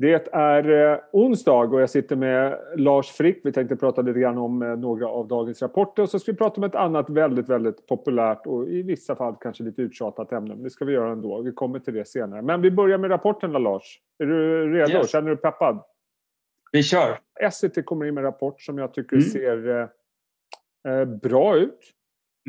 Det är eh, onsdag och jag sitter med Lars Frick. Vi tänkte prata lite grann om eh, några av dagens rapporter och så ska vi prata om ett annat väldigt, väldigt populärt och i vissa fall kanske lite uttjatat ämne. Men det ska vi göra ändå. Vi kommer till det senare. Men vi börjar med rapporterna Lars. Är du redo? Yes. Känner du peppad? Vi kör! Essity kommer in med en rapport som jag tycker mm. ser eh, bra ut.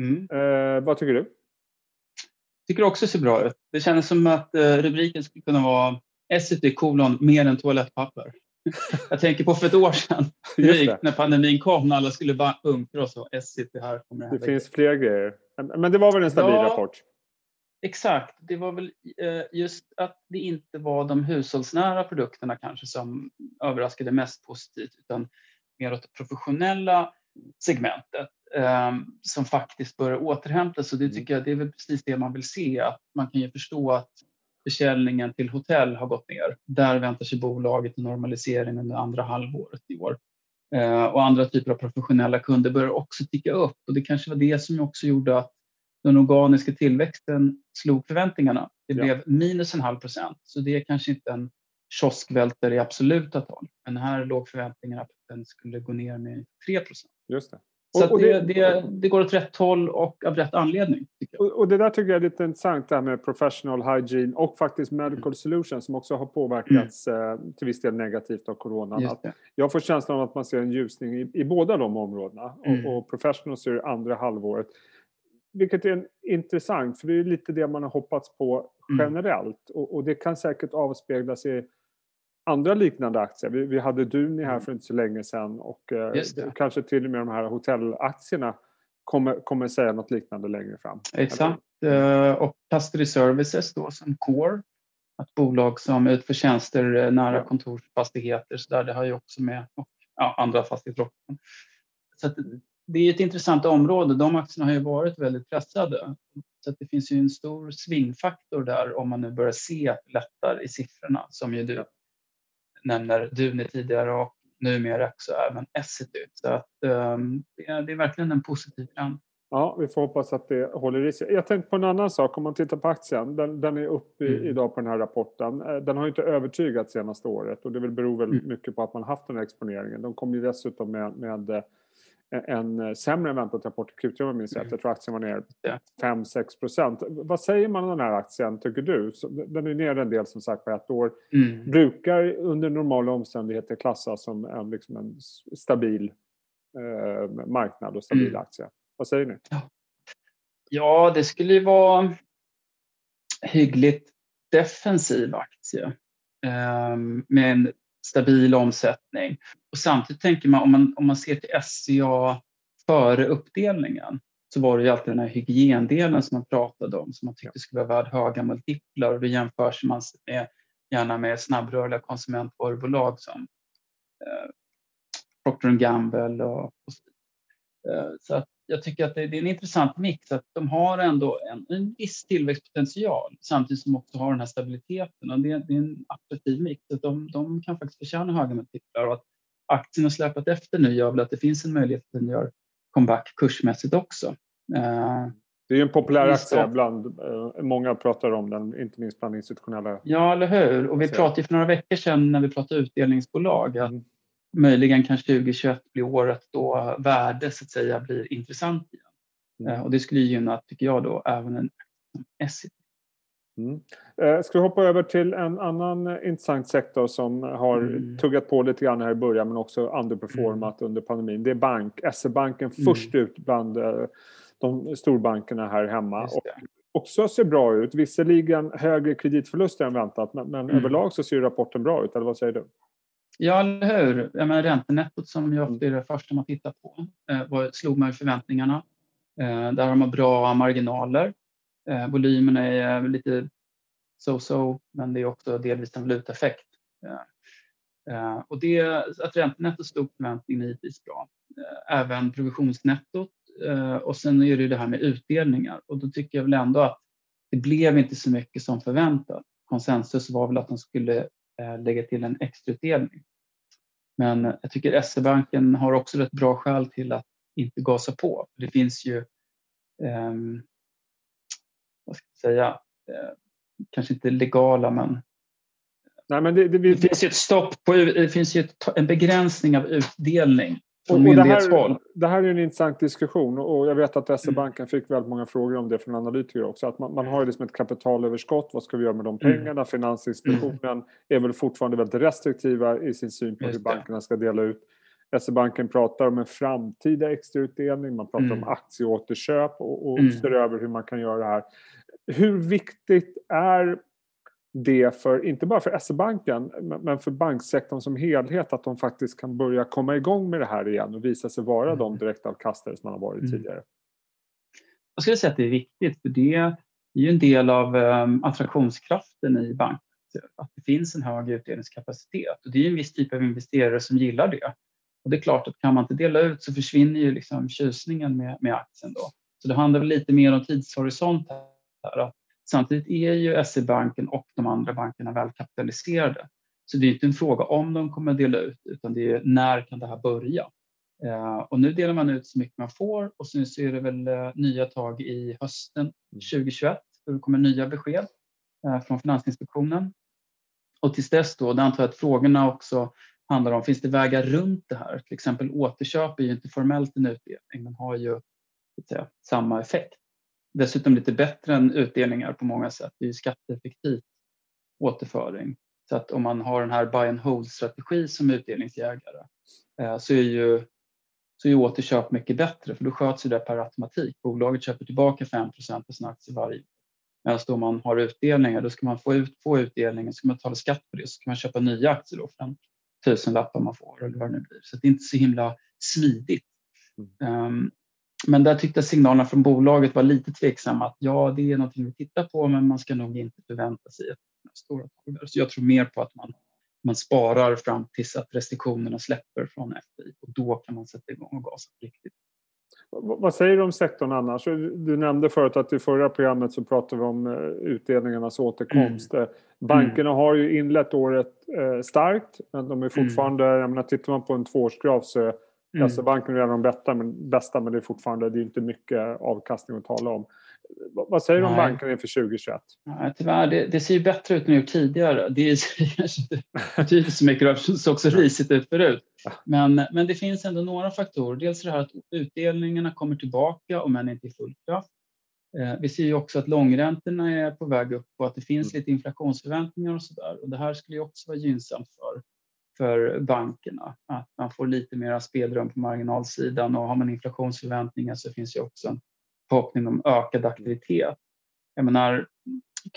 Mm. Eh, vad tycker du? Jag tycker också ser bra ut. Det känns som att eh, rubriken skulle kunna vara Essity kolon mer än toalettpapper. Jag tänker på för ett år sedan, när pandemin kom, när alla skulle bunkra och så. Essity här kommer det här. Det finns fler grejer. Men det var väl en stabil ja, rapport? Exakt. Det var väl eh, just att det inte var de hushållsnära produkterna kanske som överraskade mest positivt, utan mer åt det professionella segmentet eh, som faktiskt börjar återhämta sig. Det mm. tycker jag det är väl precis det man vill se, att man kan ju förstå att försäljningen till hotell har gått ner. Där väntar sig bolaget en normalisering under andra halvåret i år. Eh, och andra typer av professionella kunder börjar också ticka upp och det kanske var det som också gjorde att den organiska tillväxten slog förväntningarna. Det blev ja. minus en halv procent, så det är kanske inte en kioskvältare i absoluta tal. Men här låg förväntningarna på att den skulle gå ner med 3 procent. Just det. Så och, det, det, det, går åt rätt håll och av rätt anledning. Och, och, det där tycker jag är lite intressant det här med professional hygiene och faktiskt medical mm. solutions som också har påverkats mm. eh, till viss del negativt av coronan. jag får känslan av att man ser en ljusning i, i båda de områdena mm. och, och professional ser andra halvåret. Vilket är intressant för det är lite det man har hoppats på mm. generellt och, och det kan säkert avspegla sig andra liknande aktier. Vi, vi hade Duni här mm. för inte så länge sedan och eh, kanske till och med de här hotellaktierna kommer, kommer säga något liknande längre fram. Exakt. Uh, och Custody Services då som Core, ett bolag som utför tjänster eh, nära kontorsfastigheter, så där, det har ju också med och, ja, andra fastigheter Så att, det är ett intressant område. De aktierna har ju varit väldigt pressade. Så det finns ju en stor svingfaktor där om man nu börjar se lättar i siffrorna som ju du nämner Duni tidigare och numera också även Essity. Så att, um, det, är, det är verkligen en positiv trend. Ja, vi får hoppas att det håller i sig. Jag tänkte på en annan sak, om man tittar på aktien. Den, den är uppe mm. idag på den här rapporten. Eh, den har inte övertygat senaste året och det beror väl mm. mycket på att man haft den här exponeringen. De kom ju dessutom med, med eh, en eh, sämre än väntat rapport i Q3 om jag minns rätt. Mm. Jag tror aktien var ner 5-6 procent. Vad säger man om den här aktien tycker du? Den är ner en del som sagt på ett år. Mm. Brukar under normala omständigheter klassas som en, liksom en stabil eh, marknad och stabil mm. aktie. Vad säger ni? Ja, det skulle ju vara hyggligt defensiv aktie. Um, med en stabil omsättning. Och samtidigt tänker man om, man, om man ser till SCA före uppdelningen så var det ju alltid den här hygiendelen som man pratade om som man tyckte skulle vara värd höga multiplar och då jämförs man med, gärna med snabbrörliga konsumentvarubolag som eh, Procter Gamble och, och eh, så att jag tycker att det, det, är en intressant mix att de har ändå en, en viss tillväxtpotential samtidigt som också har den här stabiliteten. Och det, det är en attraktiv mix. Att de, de kan faktiskt förtjäna höga multiplar och att aktien har släpat efter nu gör väl att det finns en möjlighet att den gör comeback kursmässigt också. Uh, det är en populär aktie bland, uh, många pratar om den, inte minst bland institutionella. Ja, eller hur? Och vi pratade för några veckor sedan när vi pratade utdelningsbolag att mm möjligen kan 2021 bli året då värde så att säga blir intressant igen. Mm. Eh, och det skulle gynna, tycker jag, då även en Essity. Mm. Eh, ska vi hoppa över till en annan intressant sektor som har mm. tuggat på lite grann här i början men också underperformat mm. under pandemin. Det är bank. SE-banken mm. först ut bland eh, de storbankerna här hemma. Och också ser bra ut. Visserligen högre kreditförluster än väntat men, men mm. överlag så ser rapporten bra ut. Eller vad säger du? Ja, eller hur? Jag menar, räntenettot som ju ofta är det första man tittar på eh, var, slog man ju förväntningarna. Eh, där har man bra marginaler. Eh, volymerna är lite so-so, men det är också delvis en valutaeffekt. Och det, att räntenettot slog förväntningarna är givetvis bra. Även provisionsnettot och sen är det det här med utdelningar och då tycker jag väl ändå att det blev inte så mycket som förväntat. Konsensus var väl att de skulle lägga till en extrautdelning. Men jag tycker SE-banken har också rätt bra skäl till att inte gasa på. Det finns ju, eh, vad ska jag säga, eh, kanske inte legala men Nej, men det, det, vi... det finns ju ett stopp på, det finns ju ett, en begränsning av utdelning från och, och det, här, det här är en intressant diskussion och jag vet att SE-banken mm. fick väldigt många frågor om det från analytiker också. Att man, man har ju liksom ett kapitalöverskott, vad ska vi göra med de mm. pengarna? Mm. Finansinspektionen mm. är väl fortfarande väldigt restriktiva i sin syn på hur bankerna ska dela ut. SE-banken pratar om en framtida extrautdelning, man pratar mm. om aktieåterköp och, och mm. ser över hur man kan göra det här. Hur viktigt är det för, inte bara för SE-banken, men för banksektorn som helhet att de faktiskt kan börja komma igång med det här igen och visa sig vara mm. de direktavkastare som man har varit mm. tidigare? Jag skulle säga att det är viktigt för det är ju en del av um, attraktionskraften i banken. Att det finns en hög utdelningskapacitet och det är en viss typ av investerare som gillar det. Och det är klart att kan man inte dela ut så försvinner ju liksom tjusningen med, med aktien då. Så det handlar väl lite mer om tidshorisont här. Att Samtidigt är ju SE-banken och de andra bankerna välkapitaliserade. Så det är inte en fråga om de kommer att dela ut utan det är när kan det här börja? Eh, och nu delar man ut så mycket man får och sen så är det väl eh, nya tag i hösten 2021 då det kommer nya besked eh, från Finansinspektionen. Och tills dess då, det antar jag att frågorna också handlar om, finns det vägar runt det här? Till exempel återköp är ju inte formellt en utdelning men har ju säga, samma effekt dessutom lite bättre än utdelningar på många sätt. Det är ju skatteeffektivt återföring. Så att om man har den här buy and hold-strategi som utdelningsjägare eh, så är ju så är återköp mycket bättre för då sköts det per automatik. Bolaget köper tillbaka 5 på sin aktie varje år. Medan då man har utdelningar, då ska man få, ut, få utdelningen, ska man betala skatt på det så ska man köpa nya aktier då för den tusenlappar man får eller vad det nu blir. Så det är inte så himla smidigt. Mm. Um, men där tyckte signalerna från bolaget var lite tveksamma. Att ja, det är någonting vi tittar på, men man ska nog inte förvänta sig att stora taggar. Så jag tror mer på att man, man sparar fram tills att restriktionerna släpper från FI och då kan man sätta igång och gasa på riktigt. Vad säger du om sektorn annars? Du nämnde förut att i förra programmet så pratade vi om eh, utdelningarnas återkomst. Mm. Eh, bankerna har ju inlett året eh, starkt men de är fortfarande, mm. jag menar tittar man på en tvåårsgraf så Mm. Alltså banken är redan de bästa men, bästa men det är fortfarande det är inte mycket avkastning att tala om. Vad säger du om banken inför 2021? Nej, tyvärr, det, det ser ju bättre ut än det gjort tidigare. Det kanske inte så mycket, det såg också risigt ut förut. Men, men det finns ändå några faktorer. Dels det här att utdelningarna kommer tillbaka om än inte i full kraft. Eh, vi ser ju också att långräntorna är på väg upp och att det finns mm. lite inflationsförväntningar och sådär. Och det här skulle ju också vara gynnsamt för för bankerna. Att man får lite mer spelrum på marginalsidan och har man inflationsförväntningar så finns ju också en förhoppning om ökad aktivitet. Jag menar,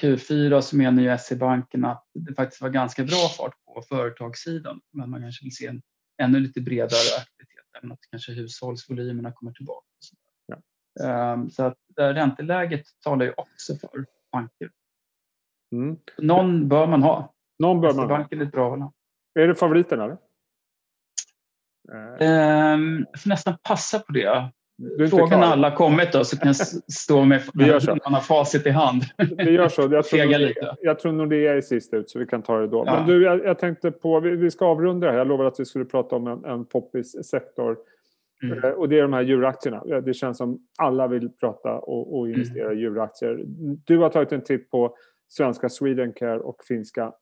Q4 så menar ju SE-banken att det faktiskt var ganska bra fart på företagssidan men man kanske vill se en ännu lite bredare aktivitet även att kanske hushållsvolymerna kommer tillbaka. Så, ja. um, så att ränteläget talar ju också för banker. Mm. Någon bör man ha. Någon bör man ha. Banken är ett bra val. Är det favoriten eller? Um, jag får nästan passa på det. Frågan när alla kommit då så kan jag stå med vi gör så. man har facit i hand. Vi gör så. Jag tror, Nordea, jag tror Nordea är sist ut så vi kan ta det då. Ja. Men du, jag, jag, tänkte på, vi, vi ska avrunda det här. Jag lovade att vi skulle prata om en, en poppis sektor. Mm. Eh, och det är de här djuraktierna. Det känns som alla vill prata och, och investera mm. i djuraktier. Du har tagit en titt på svenska Swedencare och finska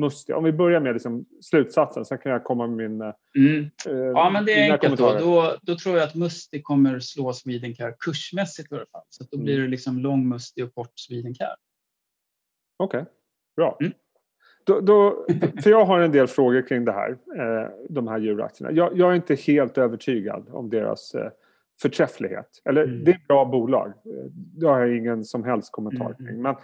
Musti. Om vi börjar med liksom slutsatsen, sen kan jag komma med min... Eh, mm. Eh, ja, men det är enkelt då. då. Då tror jag att Musti kommer slå Swedencare kursmässigt i alla fall. Så då blir mm. det liksom lång Musti och kort Swedencare. Okej, okay. bra. Mm. Då, då, för jag har en del frågor kring det här, eh, de här djuraktierna. Jag, jag, är inte helt övertygad om deras förträfflighet. Eller mm. det är bra bolag. Det har jag ingen som helst kommentar mm, mm. kring. Men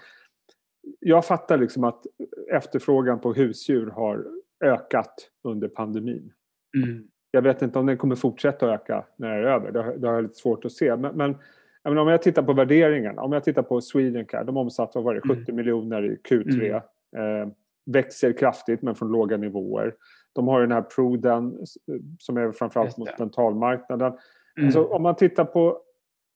jag fattar liksom att efterfrågan på husdjur har ökat under pandemin. Mm. Jag vet inte om den kommer fortsätta öka när det är över. Det har, det har jag lite svårt att se. Men, men menar, om jag tittar på värderingen. Om jag tittar på Swedencare. De omsatte vad det, 70 mm. miljoner i Q3. Mm. Eh, växer kraftigt men från låga nivåer. De har den här Pruden som är framförallt mot dentalmarknaden. Mm. Alltså, om man tittar på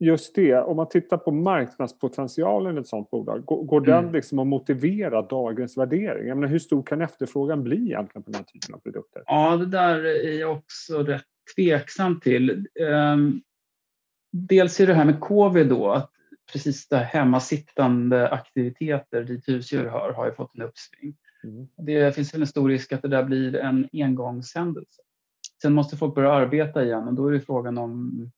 just det, om man tittar på marknadspotentialen i ett sådant bolag, går, går mm. den liksom att motivera dagens värdering? Jag menar, hur stor kan efterfrågan bli egentligen på den här typen av produkter? Ja, det där är jag också rätt tveksam till. Um, dels är det här med covid då, att precis det hemmasittande aktiviteter dit husdjur hör har ju fått en uppsving. Mm. Det finns en stor risk att det där blir en engångshändelse. Sen måste folk börja arbeta igen och då är det frågan om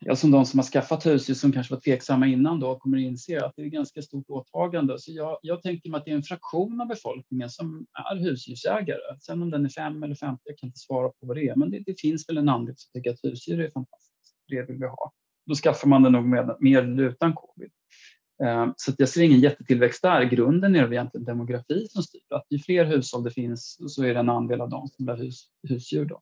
ja, som de som har skaffat husdjur som kanske var tveksamma innan då kommer inse att det är ett ganska stort åtagande. Så jag, jag tänker mig att det är en fraktion av befolkningen som är husdjursägare. Sen om den är fem eller 50, jag kan inte svara på vad det är, men det, det finns väl en andel som tycker att husdjur är fantastiskt. Det vill vi ha. Då skaffar man det nog med, mer eller utan covid. Eh, så jag ser ingen jättetillväxt där. Grunden är det egentligen demografi som styr. Att ju fler hushåll det finns så är det en andel av dem som blir hus, husdjur. Då.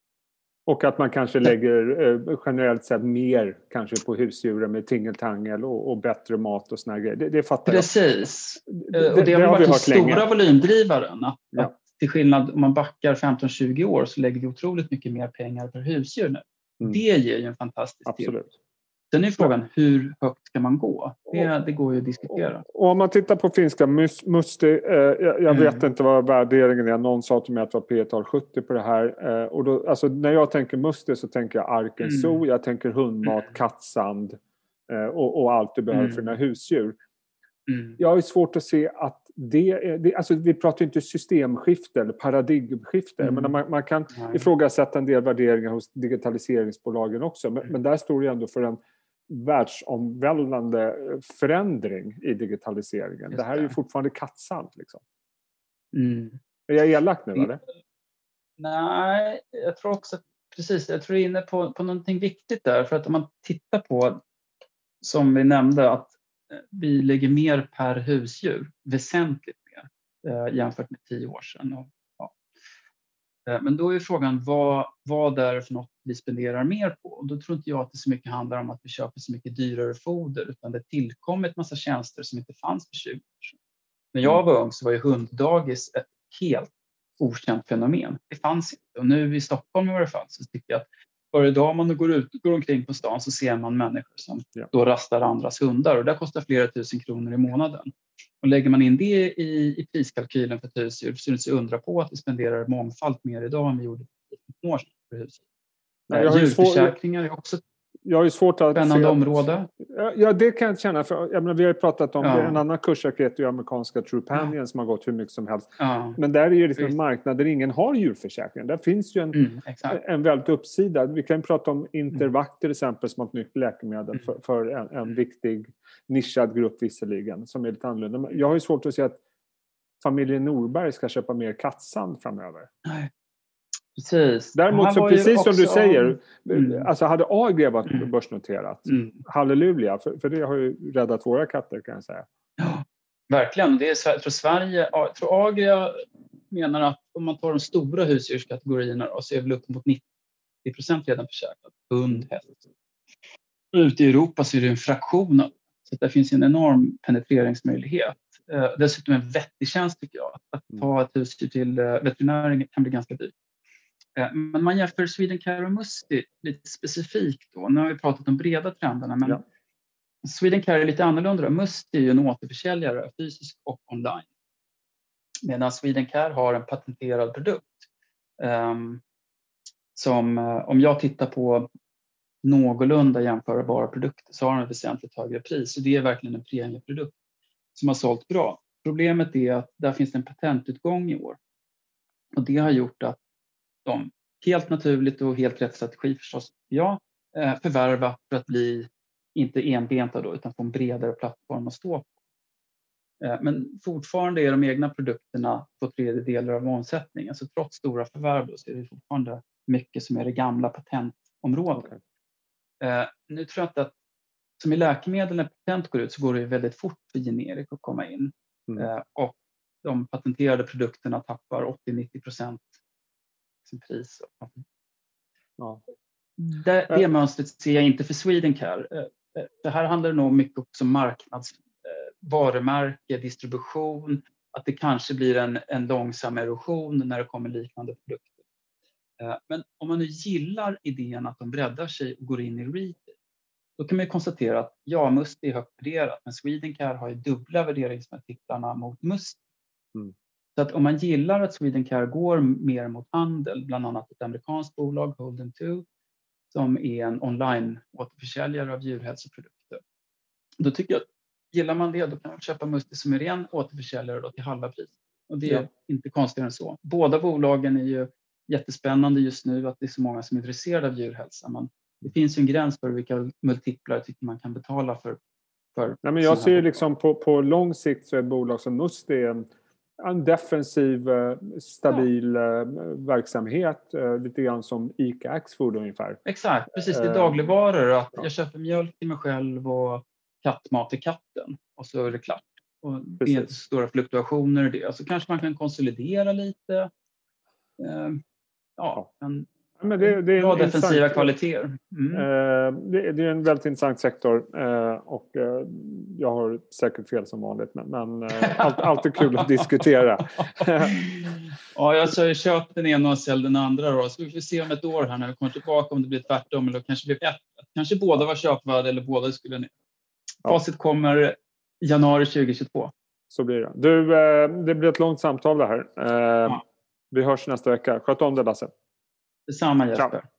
Och att man kanske lägger eh, generellt sett mer kanske på husdjuren med tingeltangel och, och bättre mat och såna grejer. Det, det fattar Precis. jag. Precis. Och det, har varit den stora länge. volymdrivaren. Att, ja. att till skillnad om man backar 15-20 år så lägger vi otroligt mycket mer pengar per husdjur nu. Mm. Det ger ju en fantastisk Absolut. tillväxt. Sen är frågan hur högt ska man gå? Det, det går ju att diskutera. Och om man tittar på finska Musti, eh, jag, jag mm. vet inte vad värderingen är. Någon sa till mig att det var P tal 70 på det här. Eh, och då, alltså, när jag tänker Musti så tänker jag Arken mm. Jag tänker hundmat, mm. kattsand eh, och, och, allt du behöver mm. för dina husdjur. Mm. Jag har svårt att se att det är, det, alltså vi pratar inte systemskifte eller paradigmskifte. Mm. Men man, man kan Nej. ifrågasätta en del värderingar hos digitaliseringsbolagen också. Men, mm. men där står det ändå för en världsomvälvande förändring i digitaliseringen. Det. det. här är ju fortfarande kattsand. Liksom. Mm. Är jag elak nu eller? Nej, jag tror också precis, jag tror du är inne på, på någonting viktigt där. För att om man tittar på, som vi nämnde, att eh, vi lägger mer per husdjur, väsentligt mer eh, jämfört med tio år sedan. Och Eh, men då är frågan vad, vad är det för något vi spenderar mer på? Och då tror inte jag att det så mycket handlar om att vi köper så mycket dyrare foder utan det tillkommit massa tjänster som inte fanns för 20 år sedan. När jag var ung så var ju hunddagis ett helt okänt fenomen. Det fanns inte och nu i Stockholm i varje fall så tycker jag att varje dag man går, ut, går omkring på stan så ser man människor som ja. då rastar andras hundar och det kostar flera tusen kronor i månaden. Och lägger man in det i, i priskalkylen för ett husdjur så är det inte undra på att vi spenderar mångfalt mer idag än vi gjorde för 15 år sedan Djurförsäkringar är också jag har ju svårt att Spännande se... område. Ja, det kan jag känna. För, jag menar, vi har ju pratat om ja. en annan kursraket, ju amerikanska Trupanion ja. som har gått hur mycket som helst. Ja. Men där är ju liksom en marknad där ingen har djurförsäkring. Där finns ju en, mm, en väldigt uppsida. Vi kan prata om Intervac till exempel som ett nytt läkemedel mm. för, för, en, en mm. viktig nischad grupp visserligen som är lite annorlunda. Jag har ju svårt att se att familjen Norberg ska köpa mer kattsand framöver. Nej. Precis. Däremot, så precis som du säger, mm. alltså hade Agria varit mm. börsnoterat, mm. halleluja, för, för det har ju räddat våra katter kan jag säga. Ja, verkligen. Det är, jag tror Sverige, jag tror Agria menar att om man tar de stora husdjurskategorierna så är väl upp mot 90 procent redan försäkrat. Hund, häst. Ute i Europa så är det en fraktion av så det finns en enorm penetreringsmöjlighet. Eh, dessutom en vettig tjänst tycker jag. Att ta ett husdjur till eh, veterinären kan bli ganska dyrt. Eh, men man jämför Swedencare och Musti lite specifikt då. Nu har vi pratat om breda trenderna men ja. Swedencare är lite annorlunda. Musti är ju en återförsäljare fysiskt och online. Medan Swedencare har en patenterad produkt. Um, som uh, om jag tittar på någorlunda jämförbara produkter så har den väsentligt högre pris. Och det är verkligen en premieprodukt som har sålt bra. Problemet är att där finns en patentutgång i år. Och det har gjort att de helt naturligt och helt rätt strategi förstås, ja, eh, förvärva för att bli inte enbenta då, utan få en bredare plattform att stå på. Eh, men fortfarande är de egna produkterna två tredjedelar av omsättningen, så trots stora förvärv så är det fortfarande mycket som är det gamla patentområdet. Eh, nu tror jag inte att, som i läkemedel när patent går ut så går det väldigt fort för generik att komma in mm. och de patenterade produkterna tappar 80-90 procent sin pris. Ja. Det, det mönstret ser jag inte för Swedencare. Eh, eh, det här handlar nog mycket också om marknads, eh, varumärke, distribution, att det kanske blir en, en långsam erosion när det kommer liknande produkter. Men om man nu gillar idén att de breddar sig och går in i retail, då kan man konstatera att ja, Must är högt värderat, men Swedencare har ju dubbla värderingsmultiplarna mot Must. Mm. Så att om man gillar att Swedencare går mer mot handel, bland annat ett amerikanskt bolag, Holden 2, som är en online-återförsäljare av djurhälsoprodukter. Då tycker jag att gillar man det, då kan man köpa Musti som är ren återförsäljare då till halva pris. Och det är ja. inte konstigare än så. Båda bolagen är ju jättespännande just nu att det är så många som är intresserade av djurhälsa. Men det finns ju en gräns för vilka multiplar tycker man kan betala för. för Nej, men jag ser liksom på, på lång sikt så är ett bolag som Must en, en defensiv, eh, stabil ja. Eh, verksamhet. Eh, lite grann som ICA Axfood ungefär. Exakt, precis. Det är dagligvaror. Att jag köper mjölk till mig själv och kattmat till katten och så är det klart. Och det är inte så stora fluktuationer i det. Så kanske man kan konsolidera lite. Ja, men men det, det är bra defensiva kvaliteter. Mm. Eh, det, det, är en väldigt intressant sektor eh, och eh, jag har säkert fel som vanligt men, men allt, alltid kul att diskutera. ja, jag har köpt den ena och sälj den andra då. Så vi får se om ett år här när vi kommer tillbaka om det blir tvärtom eller kanske blir ett. Kanske båda var köpvärda eller båda skulle ner. Facit kommer januari 2022. Så blir det. Du, det blir ett långt samtal det här. Vi hörs nästa vecka. Sköt om dig Lasse. Detsamma Jesper. Ciao.